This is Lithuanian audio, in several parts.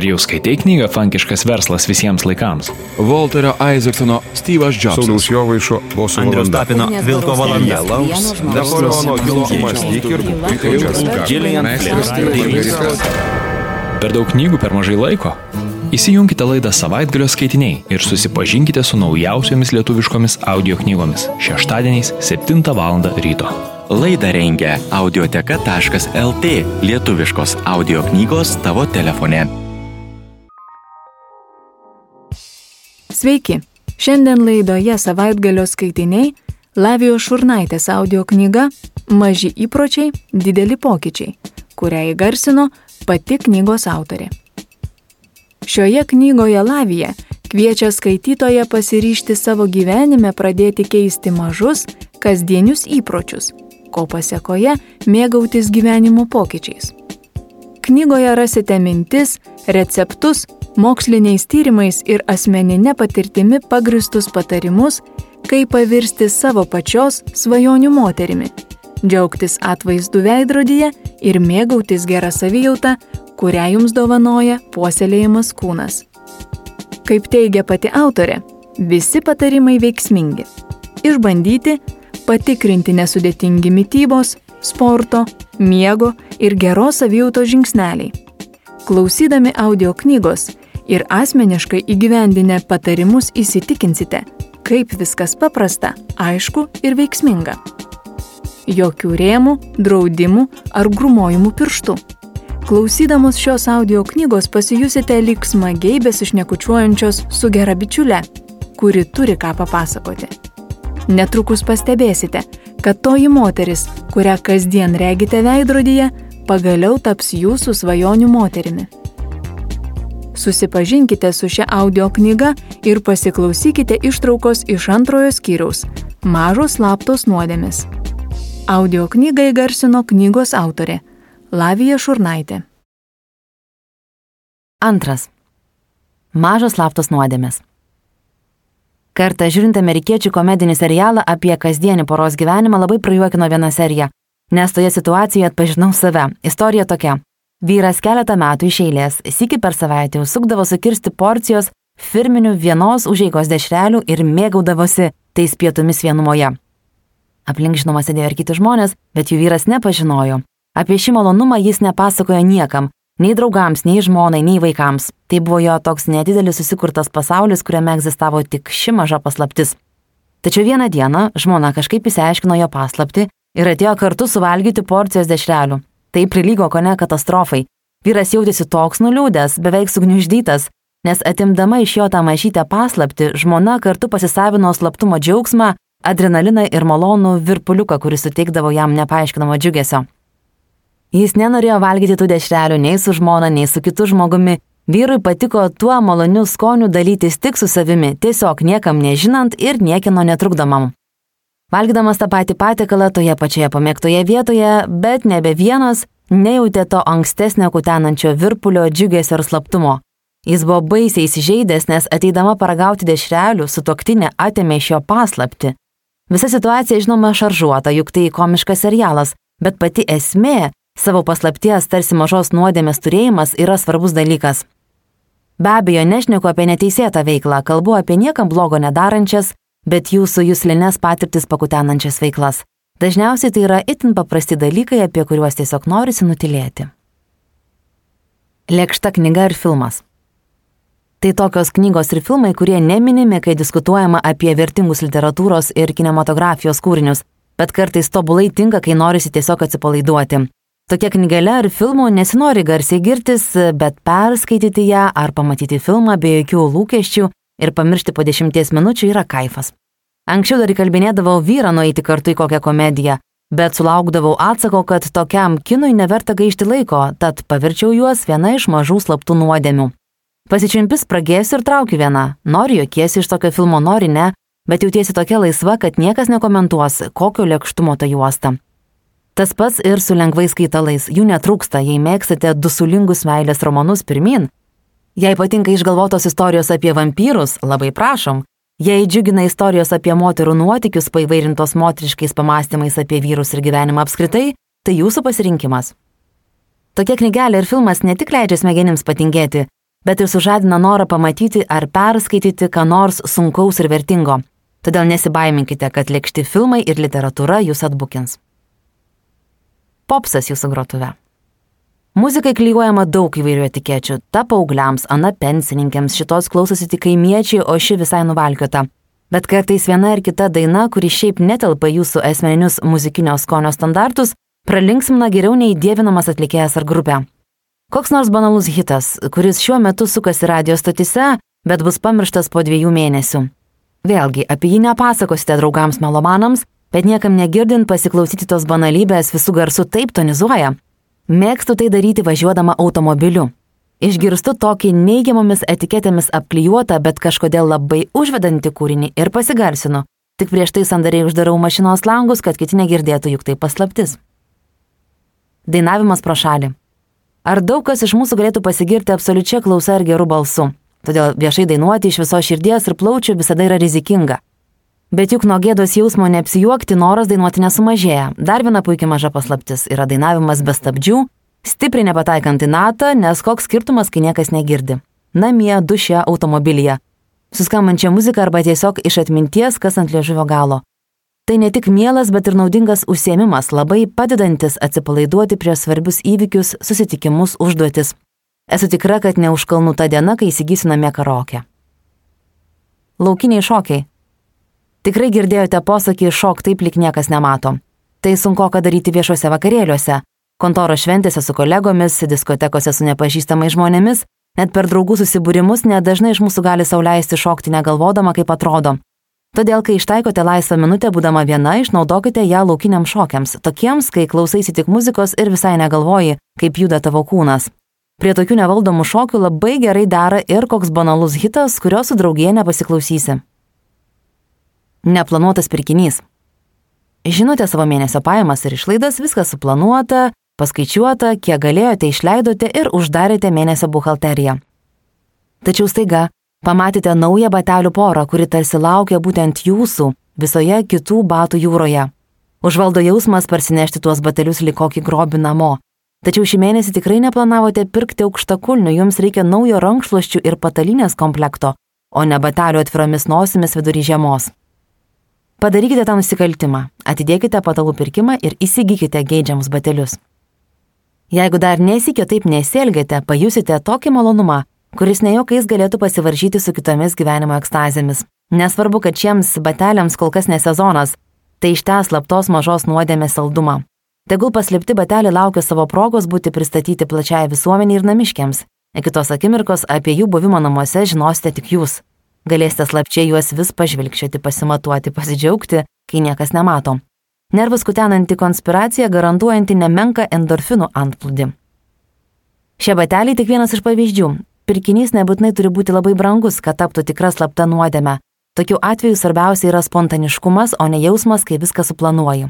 Ar jau skaitai knygą Fankiškas verslas visiems laikams? Volterio Isaacsono Steve'as Jobsas. Sauliaus Jovaišo boso Andrius. Tapino Vilko valanda. Napoleono Hilo mąstyk ir būk ilgas. Gillian Flynn. Per daug knygų per mažai laiko? Įsijunkite laidą savaitgalio skaitiniai ir susipažinkite su naujausiomis lietuviškomis audio knygomis šeštadieniais 7 val. ryto. Laidą rengia audioteka.lt lietuviškos audio knygos tavo telefone. Sveiki! Šiandien laidoje savaitgalio skaitiniai Lavijos Šurnaitės audio knyga Maži įpročiai, dideli pokyčiai, kurią įgarsino pati knygos autorė. Šioje knygoje Lavija kviečia skaitytoją pasiryšti savo gyvenime pradėti keisti mažus, kasdienius įpročius, ko pasiekoje mėgautis gyvenimo pokyčiais. Knygoje rasite mintis, receptus, moksliniais tyrimais ir asmeninė patirtimi pagristus patarimus, kaip pavirsti savo pačios svajonių moterimi, džiaugtis atvaizdu veidrodyje ir mėgautis gerą savijautą, kurią jums dovanoja puoselėjimas kūnas. Kaip teigia pati autorė, visi patarimai veiksmingi. Išbandyti, patikrinti nesudėtingi mytybos, sporto, miego ir geros savijautos žingsneliai. Klausydami audio knygos ir asmeniškai įgyvendinę patarimus įsitikinsite, kaip viskas paprasta, aišku ir veiksminga. Jokių rėmų, draudimų ar grumojimų pirštų. Klausydamos šios audio knygos pasijusite lyg smagiai besišnekučiuojančios su gera bičiule, kuri turi ką papasakoti. Netrukus pastebėsite, kad toji moteris, kurią kasdien regite veidrodyje, pagaliau taps jūsų svajonių moterimi. Susipažinkite su šia audio knyga ir pasiklausykite ištraukos iš antrojo skyriaus - Mažos slaptos nuodėmis. Audio knygą įgarsino knygos autorė Lavija Šurnaitė. Antras. Mažos slaptos nuodėmės. Kartą žiūrint amerikiečių komedinį serialą apie kasdienį poros gyvenimą labai prajuokino viena serija, nes toje situacijoje atpažinau save. Istorija tokia. Vyras keletą metų iš eilės, sėki per savaitę užsukdavo sukirsti porcijos firminių vienos užeigos dešrelių ir mėgaudavosi tais pietumis vienumoje. Aplink žinoma sėdėjo ir kiti žmonės, bet jų vyras nepažinojo. Apie šį malonumą jis nepasakojo niekam, nei draugams, nei žmonai, nei vaikams. Tai buvo jo toks nedidelis susikurtas pasaulis, kuriame egzistavo tik ši maža paslaptis. Tačiau vieną dieną žmona kažkaip įsiaiškino jo paslapti ir atėjo kartu suvalgyti porcijos dešrelių. Tai prilygo ko ne katastrofai. Vyras jautėsi toks nuliūdęs, beveik sugniuždytas, nes atimdama iš jo tą mažytę paslapti, žmona kartu pasisavino slaptumo džiaugsmą, adrenaliną ir malonų virpuliuką, kuris suteikdavo jam nepaaiškinamo džiugesio. Jis nenorėjo valgyti tų dešrelių nei su žmona, nei su kitu žmogumi. Vyrui patiko tuo maloniu skoniu dalytis tik su savimi, tiesiog niekam nežinant ir niekino netrukdomam. Valgydamas tą patį patiekalą toje pačioje pamėgtoje vietoje, bet nebe vienas, nejautė to ankstesnio kutenančio virpulio džiugesio ir slaptumo. Jis buvo baisiai įsižeidęs, nes ateidama paragauti dešrelių, su toktinė atėmė iš jo paslapti. Visa situacija žinoma šaržuota, juk tai komiškas serialas, bet pati esmė Savo paslapties tarsi mažos nuodėmės turėjimas yra svarbus dalykas. Be abejo, nešneku apie neteisėtą veiklą, kalbu apie niekam blogo nedarančias, bet jūsų jūslinės patirtis pakutenančias veiklas. Dažniausiai tai yra itin paprasti dalykai, apie kuriuos tiesiog norisi nutilėti. Lėkšta knyga ir filmas. Tai tokios knygos ir filmai, kurie neminimi, kai diskutuojama apie vertingus literatūros ir kinematografijos kūrinius, bet kartais tobulai tinka, kai norisi tiesiog atsipalaiduoti. Tokia knygelė ar filmų nesinori garsiai girtis, bet perskaityti ją ar pamatyti filmą be jokių lūkesčių ir pamiršti po dešimties minučių yra kaifas. Anksčiau dar įkalbinėdavau vyrą nueiti kartu į kokią komediją, bet sulaukdavau atsako, kad tokiam kinui neverta gaišti laiko, tad pavirčiau juos viena iš mažų slaptų nuodėmių. Pasičimpis pragėsiu ir traukiu vieną. Nori jokiesi iš tokio filmo, nori ne, bet jautiesi tokia laisva, kad niekas nekomentuos, kokio lėkštumo ta juosta. Tas pats ir su lengvais skaitalais, jų netrūksta, jei mėgstate dusulingus meilės romanus pirmin. Jei patinka išgalvotos istorijos apie vampyrus, labai prašom. Jei džiugina istorijos apie moterų nuotikius paivairintos moteriškais pamastymais apie vyrus ir gyvenimą apskritai, tai jūsų pasirinkimas. Tokia knygelė ir filmas ne tik leidžia smegenims patingėti, bet ir sužadina norą pamatyti ar perskaityti ką nors sunkaus ir vertingo. Todėl nesibaiminkite, kad lėkšti filmai ir literatūra jūs atbukins. Popsas jūsų grotuve. Muzikai klyjuojama daug įvairių etikečių. Ta paaugliams, ana pensininkėms, šitos klausosi tik kaimiečiai, o ši visai nuvalkiota. Bet kartais viena ar kita daina, kuri šiaip netelpa jūsų asmeninius muzikinio skonio standartus, pralinksmina geriau nei dievinamas atlikėjas ar grupė. Koks nors banalus hitas, kuris šiuo metu sukasi radio stotise, bet bus pamirštas po dviejų mėnesių. Vėlgi, apie jį nepasakosite draugams melomanams, bet niekam negirdint pasiklausyti tos banalybės visų garsų taip tonizuoja, Mėgstu tai daryti važiuodama automobiliu. Išgirstu tokį neigiamomis etiketėmis apklijuotą, bet kažkodėl labai užvedantį kūrinį ir pasigarsinu. Tik prieš tai sandariai uždarau mašinos langus, kad kiti negirdėtų, juk tai paslaptis. Dainavimas pro šalį. Ar daug kas iš mūsų galėtų pasigirti absoliučia klausa ir geru balsu? Todėl viešai dainuoti iš viso širdies ir plaučių visada yra rizikinga. Bet juk nuo gėdos jausmo neapsijuokti noras dainuoti nesumažėja. Dar viena puikia maža paslaptis yra dainavimas be stabdžių, stipriai nepataikant į natą, nes koks skirtumas, kai niekas negirdi. Namie, duše, automobilyje. Suskambančią muziką arba tiesiog iš atminties, kas ant liežuvio galo. Tai ne tik mielas, bet ir naudingas užsiemimas, labai padedantis atsipalaiduoti prieš svarbius įvykius, susitikimus, užduotis. Esu tikra, kad neužkalnu tą dieną, kai įsigysiu namie karokę. Laukiniai šokiai Tikrai girdėjote posakį šok taip, lik niekas nemato. Tai sunku ką daryti viešuose vakarėliuose, kontoro šventėse su kolegomis, diskotekose su nepažįstamais žmonėmis, net per draugų susibūrimus nedažnai iš mūsų gali sauliaisti šokti negalvodama, kaip atrodo. Todėl, kai ištaikote laisvą minutę būdama viena, išnaudokite ją laukiniam šokiams, tokiems, kai klausaisi tik muzikos ir visai negalvoji, kaip juda tavo kūnas. Prie tokių nevaldomų šokių labai gerai dera ir koks banalus hitas, kurio su draugie nepasiklausysi. Neplanuotas pirkinys. Žinote savo mėnesio pajamas ir išlaidas, viskas suplanuota, paskaičiuota, kiek galėjote išleidote ir uždarėte mėnesio buhalteriją. Tačiau staiga pamatėte naują batelių porą, kuri tarsi laukia būtent jūsų visoje kitų batų jūroje. Užvaldo jausmas parsinešti tuos batelius lyg kokį grobį namo. Tačiau šį mėnesį tikrai neplanavote pirkti aukštakulnių, jums reikia naujo rankšluoščių ir patalinės komplekto, o ne batelių atviromis nosimis vidury žiemos. Padarykite tą nusikaltimą, atidėkite patalų pirkimą ir įsigykite geidžiamus batelius. Jeigu dar nesikio taip nesielgėte, pajusite tokį malonumą, kuris ne jokiais galėtų pasivaržyti su kitomis gyvenimo ekstazėmis. Nesvarbu, kad šiems bateliams kol kas nesezonas, tai ištęs slaptos mažos nuodėmės saldumą. Tegul paslėpti bateliai laukia savo progos būti pristatyti plačiai visuomeniai ir namiškiams. Iki tos akimirkos apie jų buvimą namuose žinosite tik jūs. Galėsite slapčiai juos vis pažvilgčioti, pasimatuoti, pasidžiaugti, kai niekas nemato. Nervus kutenanti konspiracija garantuojanti nemenka endorfinų antplūdį. Šie bateliai tik vienas iš pavyzdžių. Pirkinys nebūtinai turi būti labai brangus, kad taptų tikra slapta nuodėme. Tokiu atveju svarbiausia yra spontaniškumas, o ne jausmas, kai viską suplanuoju.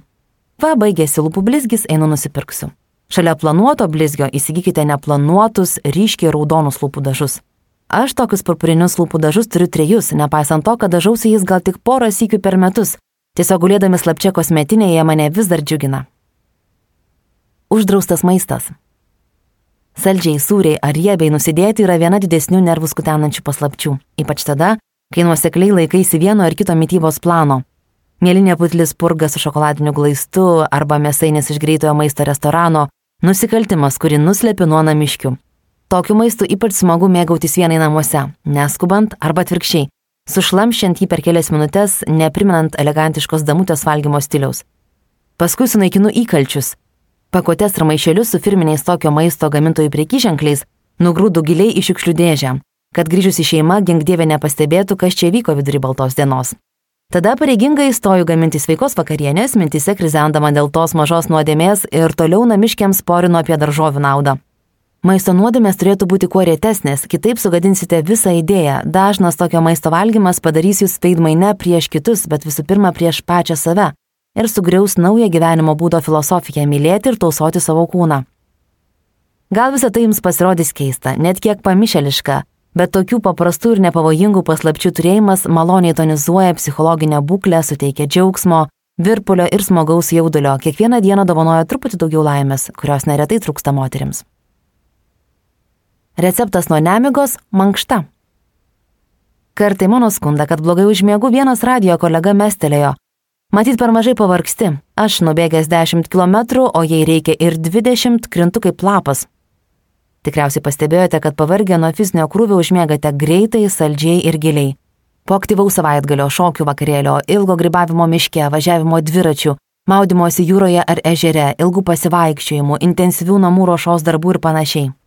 Va, baigėsi lūpų blizgis, einu nusipirksiu. Šalia planuoto blizgio įsigykite neplanuotus, ryškiai raudonus lūpų dažus. Aš tokius purpurinius lūpų dažus turiu trejus, nepaisant to, kad dažausi jais gal tik porą sykių per metus. Tiesiog gulėdami slapčia kosmetinėje mane vis dar džiugina. Uždraustas maistas. Saldžiai, sūriai ar riebiai nusidėti yra viena didesnių nervus kutenančių paslapčių, ypač tada, kai nuosekliai laikaisi vieno ar kito mytybos plano. Mėlinė putlis purga su šokoladiniu glaistu arba mėsainis iš greitojo maisto restorano - nusikaltimas, kurį nuslėpi nuo namiškių. Tokiu maistu ypač smagu mėgautis vienai namuose, neskubant arba atvirkščiai, sušlamšiant jį per kelias minutės, neprimenant elegantiškos damutės valgymo stiliaus. Paskui sunaikinu įkalčius. Pakotės ir maišelius su firminiais tokio maisto gamintojų priekyženkliais nugrūdu giliai į šiukšlių dėžę, kad grįžusi šeima gink dievė nepastebėtų, kas čia vyko vidury baltos dienos. Tada pareigingai įstoju gaminti sveikos vakarienės, mintise krizendama dėl tos mažos nuodėmės ir toliau namiškiams porinu apie daržovių naudą. Maisto nuodėmės turėtų būti kuo retesnės, kitaip sugadinsite visą idėją. Dažnas tokio maisto valgymas padarys jūs veidmaine prieš kitus, bet visų pirma prieš pačią save ir sugriaus naują gyvenimo būdo filosofiją mylėti ir tausoti savo kūną. Gal visą tai jums pasirodys keista, net kiek pamišeliška, bet tokių paprastų ir nepavojingų paslapčių turėjimas maloniai tonizuoja psichologinę būklę, suteikia džiaugsmo, virpulio ir smagaus jaudulio, kiekvieną dieną dovanoja truputį daugiau laimės, kurios neretai trūksta moteriams. Receptas nuo nemigos - mankšta. Kartai mano skunda, kad blogai užmiegu vienas radio kolega mestelėjo. Matyt, per mažai pavargsti. Aš nubėgęs 10 km, o jei reikia ir 20, krintu kaip lapas. Tikriausiai pastebėjote, kad pavargę nuo fizinio krūvio užmiegate greitai, saldžiai ir giliai. Po aktyvaus savaitgalio, šokių vakarėlio, ilgo gribavimo miške, važiavimo dviračių, maudimosi jūroje ar ežere, ilgų pasivaikščiojimų, intensyvių namų ruošos darbų ir panašiai.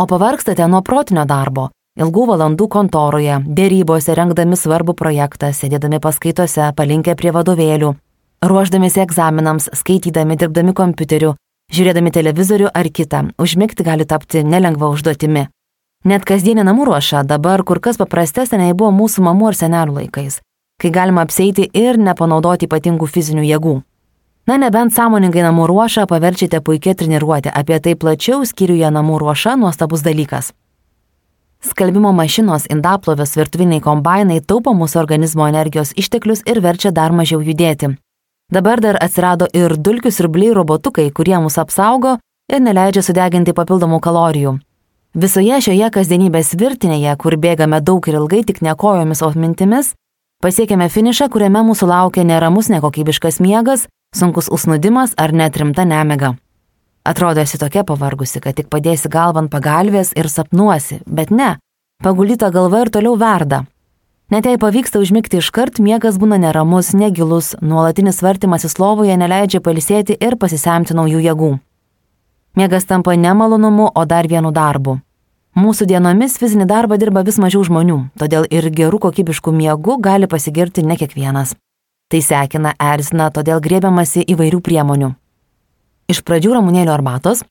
O pavargstate nuo protinio darbo, ilgų valandų kontoroje, dėrybose, rengdami svarbų projektą, sėdėdami paskaitose, palinkę prie vadovėlių, ruoždamėsi egzaminams, skaitydami, dirbdami kompiuteriu, žiūrėdami televizorių ar kitą, užmigti gali tapti nelengva užduotimi. Net kasdienė namų ruoša dabar kur kas paprastesnė nei buvo mūsų mamų ar senelių laikais, kai galima apseiti ir nepanaudoti ypatingų fizinių jėgų. Na nebent sąmoningai namų ruošą paverčiate puikia treniruotė, apie tai plačiau skyriuje namų ruoša nuostabus dalykas. Skalbimo mašinos, indaplovės, virtuviniai kombainai taupo mūsų organizmo energijos išteklius ir verčia dar mažiau judėti. Dabar dar atsirado ir dulkių siurbliai robotukai, kurie mus apsaugo ir neleidžia sudeginti papildomų kalorijų. Visoje šioje kasdienybės virtinėje, kur bėgame daug ir ilgai tik ne kojomis, o mintimis, pasiekėme finišą, kuriame mūsų laukia neramus nekokybiškas miegas, sunkus usnudimas ar net rimta nemiga. Atrodo, esi tokia pavargusi, kad tik padėsi galvą ant pagalbės ir sapnuosi, bet ne, pagulyta galva ir toliau verda. Net jei pavyksta užmigti iškart, miegas būna neramus, negilus, nuolatinis vartimasis lovoje neleidžia palisėti ir pasisemti naujų jėgų. Miegas tampa ne malonumu, o dar vienu darbu. Mūsų dienomis fizinį darbą dirba vis mažiau žmonių, todėl ir gerų kokybiškų miegų gali pasigirti ne kiekvienas. Tai sekina, erzina, todėl grėbiamasi įvairių priemonių. Iš pradžių ramunėlio arbatos,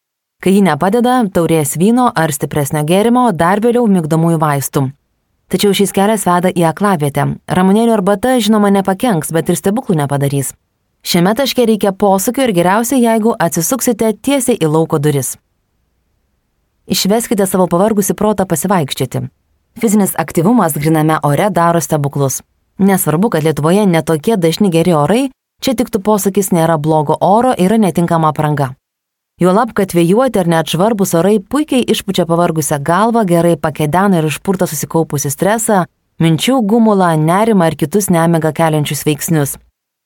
kai ji nepadeda, taurės vyno ar stipresnio gėrimo, dar vėliau migdomųjų vaistų. Tačiau šis kelias veda į aklavietę. Ramunėlio arbata, žinoma, nepakenks, bet ir stebuklų nepadarys. Šiame taške reikia posūkio ir geriausia, jeigu atsisuksite tiesiai į lauko duris. Išveskite savo pavargusi protą pasivaikščioti. Fizinis aktyvumas griname ore daro stebuklus. Nesvarbu, kad Lietuvoje netokie dažni geri orai, čia tiktų posakis nėra blogo oro, yra netinkama apranga. Juolab, kad vėjuoti ar net švarbus orai puikiai išpučia pavargusią galvą, gerai pakedena ir išpurta susikaupusi stresą, minčių gumulą, nerimą ir kitus nemega keliančius veiksnius.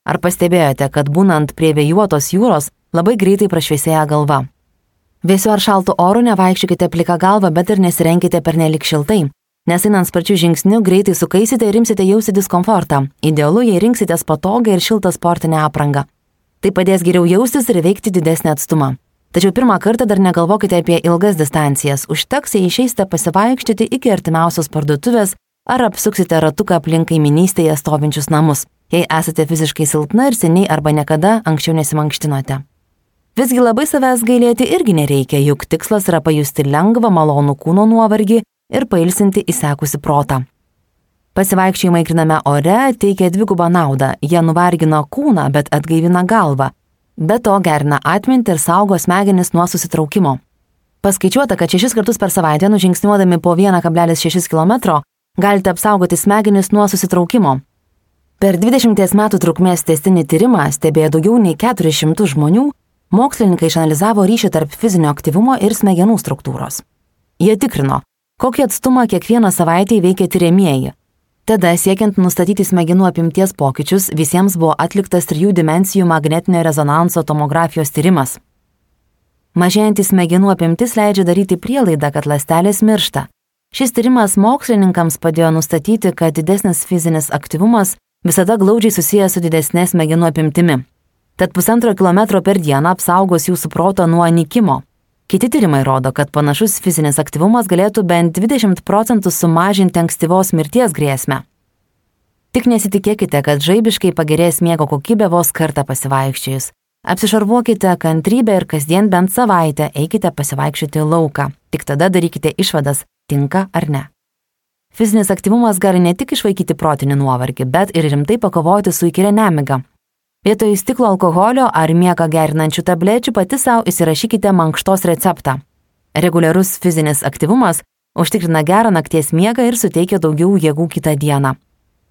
Ar pastebėjote, kad būnant prie vėjuotos jūros labai greitai prašviesėja galva? Vėsiu ar šaltų orų nevaikščiokite plika galva, bet ir nesirenkite per nelik šiltai, nes einant sparčių žingsnių greitai sukaisite ir imsite jausti diskomfortą. Idealu, jei rinksitės patogią ir šiltą sportinę aprangą. Tai padės geriau jaustis ir veikti didesnį atstumą. Tačiau pirmą kartą dar negalvokite apie ilgas distancijas, užteks, jei išeisite pasivaikščioti iki artimiausios parduotuvės ar apsuksite ratuką aplink kaiminystėje stovinčius namus jei esate fiziškai silpna ir seniai arba niekada anksčiau nesimankštinote. Visgi labai savęs gailėti irgi nereikia, juk tikslas yra pajusti lengvą, malonų kūno nuovargį ir pailsinti įsekusi protą. Pasivaikščiojimai griname ore teikia dvigubą naudą, jie nuvargina kūną, bet atgaivina galvą, be to gerina atmintį ir saugo smegenis nuo susitraukimo. Paskaičiuota, kad šešis kartus per savaitę nužingsniuodami po 1,6 km galite apsaugoti smegenis nuo susitraukimo, Per 20 metų trukmės testinį tyrimą stebėjo daugiau nei 400 žmonių, mokslininkai išanalizavo ryšį tarp fizinio aktyvumo ir smegenų struktūros. Jie tikrino, kokį atstumą kiekvieną savaitę įveikia tyriamieji. Tada, siekiant nustatyti smegenų apimties pokyčius, visiems buvo atliktas trijų dimensijų magnetinio rezonanso tomografijos tyrimas. Mažėjantis smegenų apimtis leidžia daryti prielaidą, kad ląstelės miršta. Šis tyrimas mokslininkams padėjo nustatyti, kad didesnis fizinis aktyvumas visada glaudžiai susijęs su didesnė smegenų apimtimi. Tad pusantro kilometro per dieną apsaugos jūsų protą nuo nikimo. Kiti tyrimai rodo, kad panašus fizinis aktyvumas galėtų bent 20 procentų sumažinti ankstyvos mirties grėsmę. Tik nesitikėkite, kad žaibiškai pagerės miego kokybė vos kartą pasivaikščiojus. Apsišarvuokite kantrybę ir kasdien bent savaitę eikite pasivaikščioti lauką. Tik tada darykite išvadas, tinka ar ne. Fizinis aktyvumas gali ne tik išvaikyti protinį nuovargį, bet ir rimtai pakovoti su įkyria nemiga. Vietoj stiklo alkoholio ar miegą gerinančių tablečių pati savo įsirašykite mankštos receptą. Reguliarus fizinis aktyvumas užtikrina gerą nakties miegą ir suteikia daugiau jėgų kitą dieną.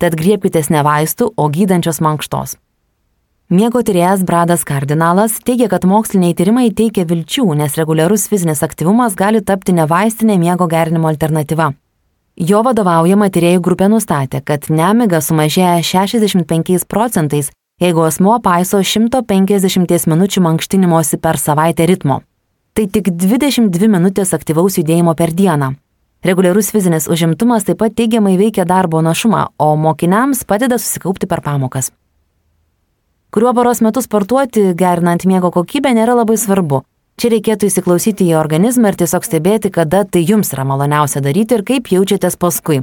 Tad griebkitės ne vaistų, o gydančios mankštos. Miego tyrėjas Bradas Kardinalas teigia, kad moksliniai tyrimai teikia vilčių, nes reguliarus fizinis aktyvumas gali tapti nevaistinė miego gerinimo alternatyva. Jo vadovaujama tyriejų grupė nustatė, kad nemiga sumažėja 65 procentais, jeigu asmo paiso 150 minučių mankštinimosi per savaitę ritmo. Tai tik 22 minutės aktyvaus judėjimo per dieną. Reguliarus fizinis užimtumas taip pat teigiamai veikia darbo našumą, o mokiniams padeda susikaupti per pamokas kuriuo paros metu sportuoti, gerinant miego kokybę, nėra labai svarbu. Čia reikėtų įsiklausyti į organizmą ir tiesiog stebėti, kada tai jums yra maloniausia daryti ir kaip jaučiatės paskui.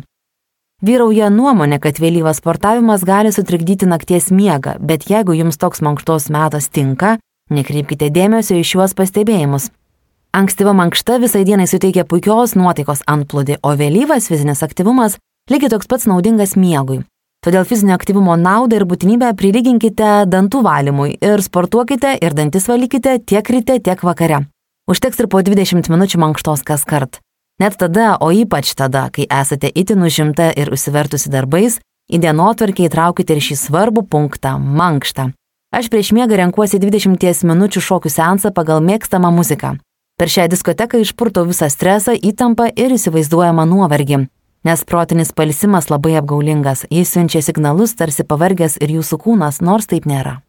Vyrauja nuomonė, kad vėlyvas sportavimas gali sutrikdyti nakties miegą, bet jeigu jums toks mankštos metas tinka, nekreipkite dėmesio į šiuos pastebėjimus. Ankstyva mankšta visai dienai suteikia puikios nuotaikos antplūdį, o vėlyvas fizinis aktyvumas lygiai toks pats naudingas miegui. Todėl fizinio aktyvumo naudą ir būtinybę prilyginkite dantų valymui ir sportuokite ir dantis valykite tiek ryte, tiek vakare. Užteks ir po 20 minučių mankštos kas kart. Net tada, o ypač tada, kai esate itin užimta ir užsivertusi darbais, į dienotvarkį įtraukite ir šį svarbų punktą - mankštą. Aš prieš miegą renkuosi 20 minučių šokių sensą pagal mėgstamą muziką. Per šią diskoteką išpurtau visą stresą, įtampą ir įsivaizduojamą nuovargį nes protinis palsimas labai apgaulingas, jis siunčia signalus tarsi pavargęs ir jūsų kūnas, nors taip nėra.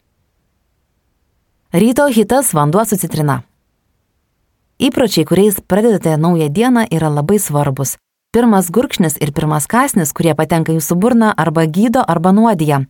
Ryto hitas vanduo su citrina. Įpročiai, kuriais pradedate naują dieną, yra labai svarbus. Pirmas gurkšnis ir pirmas kasnis, kurie patenka jūsų burną, arba gydo, arba nuodija.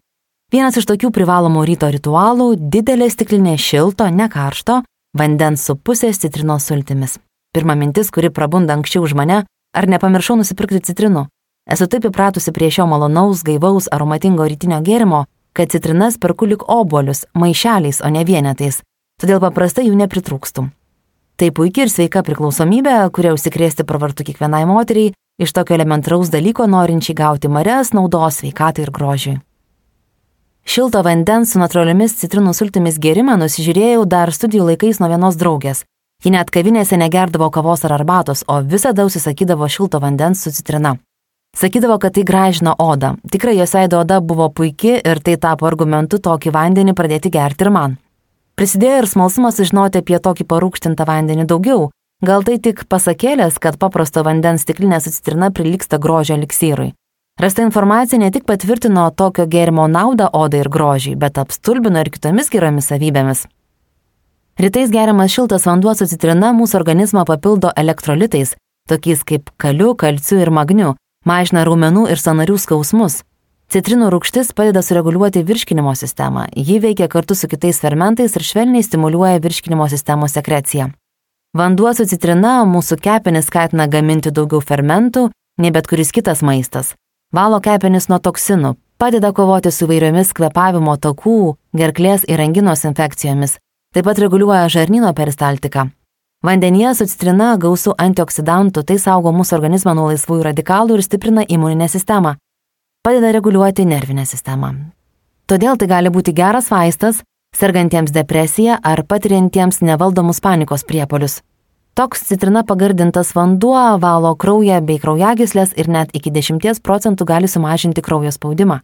Vienas iš tokių privalomų ryto ritualų - didelė stiklinė šilto, ne karšto, vandens su pusės citrinos sultimis. Pirma mintis, kuri prabunda anksčiau už mane Ar nepamiršau nusipirkti citrinų? Esu taip įpratusi prie šio malonaus, gaivaus, aromatingo rytinio gėrimo, kad citrinas perku lik obuolius, maišeliais, o ne vienetais, todėl paprastai jų nepritrūkstų. Tai puikiai ir sveika priklausomybė, kuria užsikrėsti pravartu kiekvienai moteriai, iš tokio elementaraus dalyko norinčiai gauti marias naudos sveikatai ir grožiui. Šilto vandens su natūraliomis citrinų sultimis gėrimą nusižiūrėjau dar studijų laikais nuo vienos draugės, Ji net kavinėse negerdavo kavos ar arbatos, o visada užsisakydavo šilto vandens su citrina. Sakydavo, kad tai gražina odą. Tikrai jos veido oda buvo puikia ir tai tapo argumentu tokį vandenį pradėti gerti ir man. Prisidėjo ir smalsumas sužinoti apie tokį parūkštintą vandenį daugiau. Gal tai tik pasakėlės, kad paprasto vandens stiklinė su citrina priliksta grožio eliksyrui. Rasta informacija ne tik patvirtino tokio gėrimo naudą odai ir grožiai, bet apstulbino ir kitomis geromis savybėmis. Rytais geriamas šiltas vanduo su citrina mūsų organizmą papildo elektrolitais, tokiais kaip kaliu, kalciu ir magniu, mažina raumenų ir sanarių skausmus. Citrinų rūgštis padeda sureguliuoti virškinimo sistemą, ji veikia kartu su kitais fermentais ir švelniai stimuliuoja virškinimo sistemos sekreciją. Vanduo su citrina mūsų kepenis skatina gaminti daugiau fermentų nei bet kuris kitas maistas. Valo kepenis nuo toksinų, padeda kovoti su vairiomis kvepavimo takų, gerklės ir anginos infekcijomis, Taip pat reguliuoja žarnyno peristaltiką. Vandenyje su citrina gausų antioksidantų, tai saugo mūsų organizmą nuo laisvųjų radikalų ir stiprina imuninę sistemą. Padeda reguliuoti nervinę sistemą. Todėl tai gali būti geras vaistas sergantiems depresiją ar patiriantiems nevaldomus panikos priepolius. Toks citrina pagardintas vanduo valo kraują bei kraujagyslės ir net iki 10 procentų gali sumažinti kraujo spaudimą.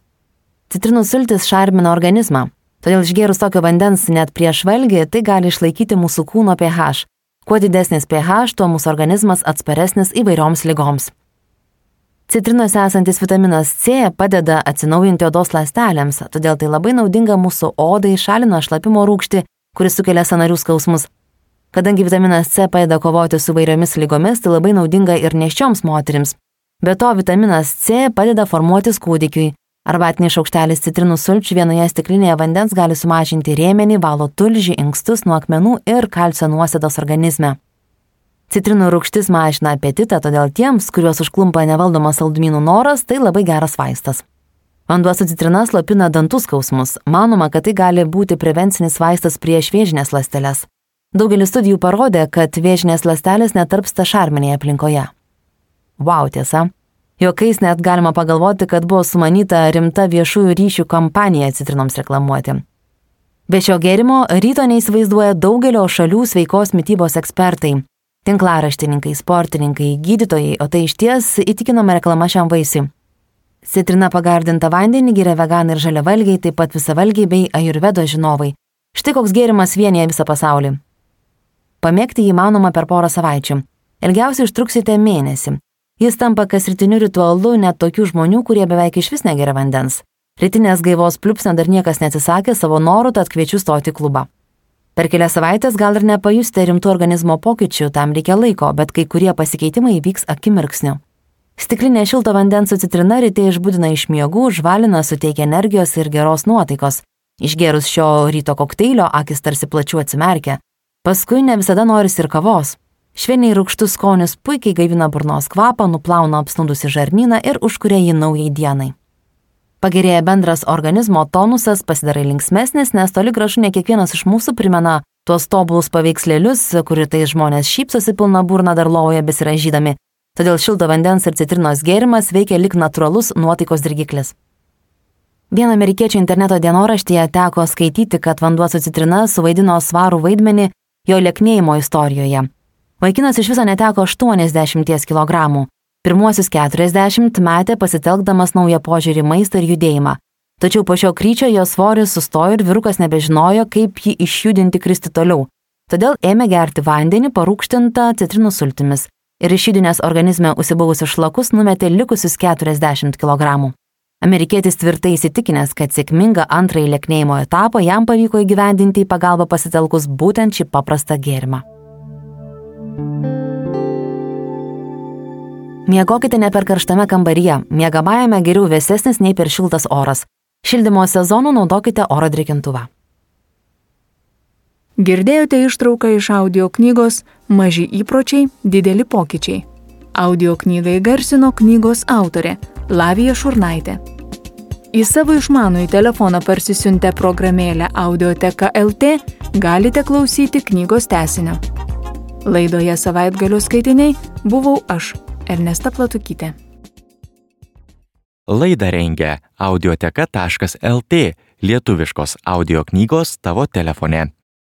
Citrinų sultis šarmina organizmą, Todėl išgėrus tokio vandens net prieš valgį, tai gali išlaikyti mūsų kūno pH. Kuo didesnis pH, tuo mūsų organizmas atsparesnis įvairioms lygoms. Citrinose esantis vitaminas C padeda atsinaujinti odos ląstelėms, todėl tai labai naudinga mūsų odai, šalina šlapimo rūkštį, kuris sukelia sanarių skausmus. Kadangi vitaminas C padeda kovoti su vairiomis lygomis, tai labai naudinga ir neščioms moterims. Be to, vitaminas C padeda formuotis kūdikiui, Arbatinis šaukštelis citrinų sulčių vienoje stiklinėje vandens gali sumažinti rėmenį, valo tulžį, inkstus nuo akmenų ir kalcio nuosėdos organizme. Citrinų rūgštis mažina apetitą, todėl tiems, kuriuos užklumpa nevaldomas saldumynų noras, tai labai geras vaistas. Vanduo su citrina slopina dantų skausmus. Manoma, kad tai gali būti prevencinis vaistas prieš vėžinės ląsteles. Daugelis studijų parodė, kad vėžinės ląstelės netarpsta šarminėje aplinkoje. Wow, tiesa. Jokais net galima pagalvoti, kad buvo sumanyta rimta viešųjų ryšių kampanija citrinoms reklamuoti. Be šio gėrimo ryto neįsivaizduoja daugelio šalių sveikos mytybos ekspertai - tinklaraštininkai, sportininkai, gydytojai, o tai iš ties įtikinama reklama šiam vaisiui. Citrina pagardinta vandenį geria veganai ir žaliavalgiai, taip pat visavalgiai bei ajurvedo žinovai. Štai koks gėrimas vienyje visą pasaulį. Pamėgti jį įmanoma per porą savaičių. Ilgiausiai užtruksite mėnesį. Jis tampa kasrytiniu ritualu net tokių žmonių, kurie beveik iš vis negeria vandens. Rytinės gaivos pliupsnio dar niekas neatsisakė savo norų, tad kviečiu stoti klubą. Per kelias savaitės gal ir nepajusite rimtų organizmo pokyčių, tam reikia laiko, bet kai kurie pasikeitimai įvyks akimirksniu. Stiklinė šilto vandens su citrina ryte išbūdina iš miegų, žvalina, suteikia energijos ir geros nuotaikos. Išgerus šio ryto kokteilio akis tarsi plačiu atsimerkia. Paskui ne visada norisi ir kavos. Švelniai rūkštus skonis puikiai gaivina burnos kvapą, nuplauna apsnūdusi žarnyną ir užkuria jį naujai dienai. Pagerėja bendras organizmo tonusas, pasidarai linksmesnis, nes toli gražu ne kiekvienas iš mūsų primena tuos tobulus paveikslėlius, kuri tai žmonės šypsosi pilna burna dar lovoje besiražydami, todėl šilto vandens ir citrinos gėrimas veikia lik natūralus nuotaikos dirgiklis. Vieno amerikiečių interneto dienoraštyje teko skaityti, kad vanduo su citrina suvaidino svarų vaidmenį jo lėknėjimo istorijoje. Vaikinas iš viso neteko 80 kg. Pirmuosius 40 metė pasitelkdamas naują požiūrį maistą ir judėjimą. Tačiau po šio kryčio jo svoris sustojo ir vyrukas nebežinojo, kaip jį išjudinti kristi toliau. Todėl ėmė gerti vandenį parūkštintą citrinų sultimis ir išjudinęs organizme užsibuvusius šlakus numetė likusius 40 kg. Amerikietis tvirtai įsitikinęs, kad sėkmingą antrąjį lėknėjimo etapą jam pavyko įgyvendinti į pagalbą pasitelkus būtent šį paprastą gėrimą. Miegokite ne per karštame kambaryje, miegamajame geriau vėsesnis nei per šiltas oras. Šildymo sezonu naudokite oro drėkintuvą. Girdėjote ištrauką iš audio knygos Maži įpročiai, dideli pokyčiai. Audio knygą įgarsino knygos autorė Lavija Šurnaitė. Į savo išmanų į telefoną parsisiuntę programėlę Audioteka LT galite klausyti knygos tesinio. Laidoje savaitgalio skaitiniai buvau aš, Ernesta Platukytė. Laidą rengia audioteka.lt lietuviškos audio knygos tavo telefone.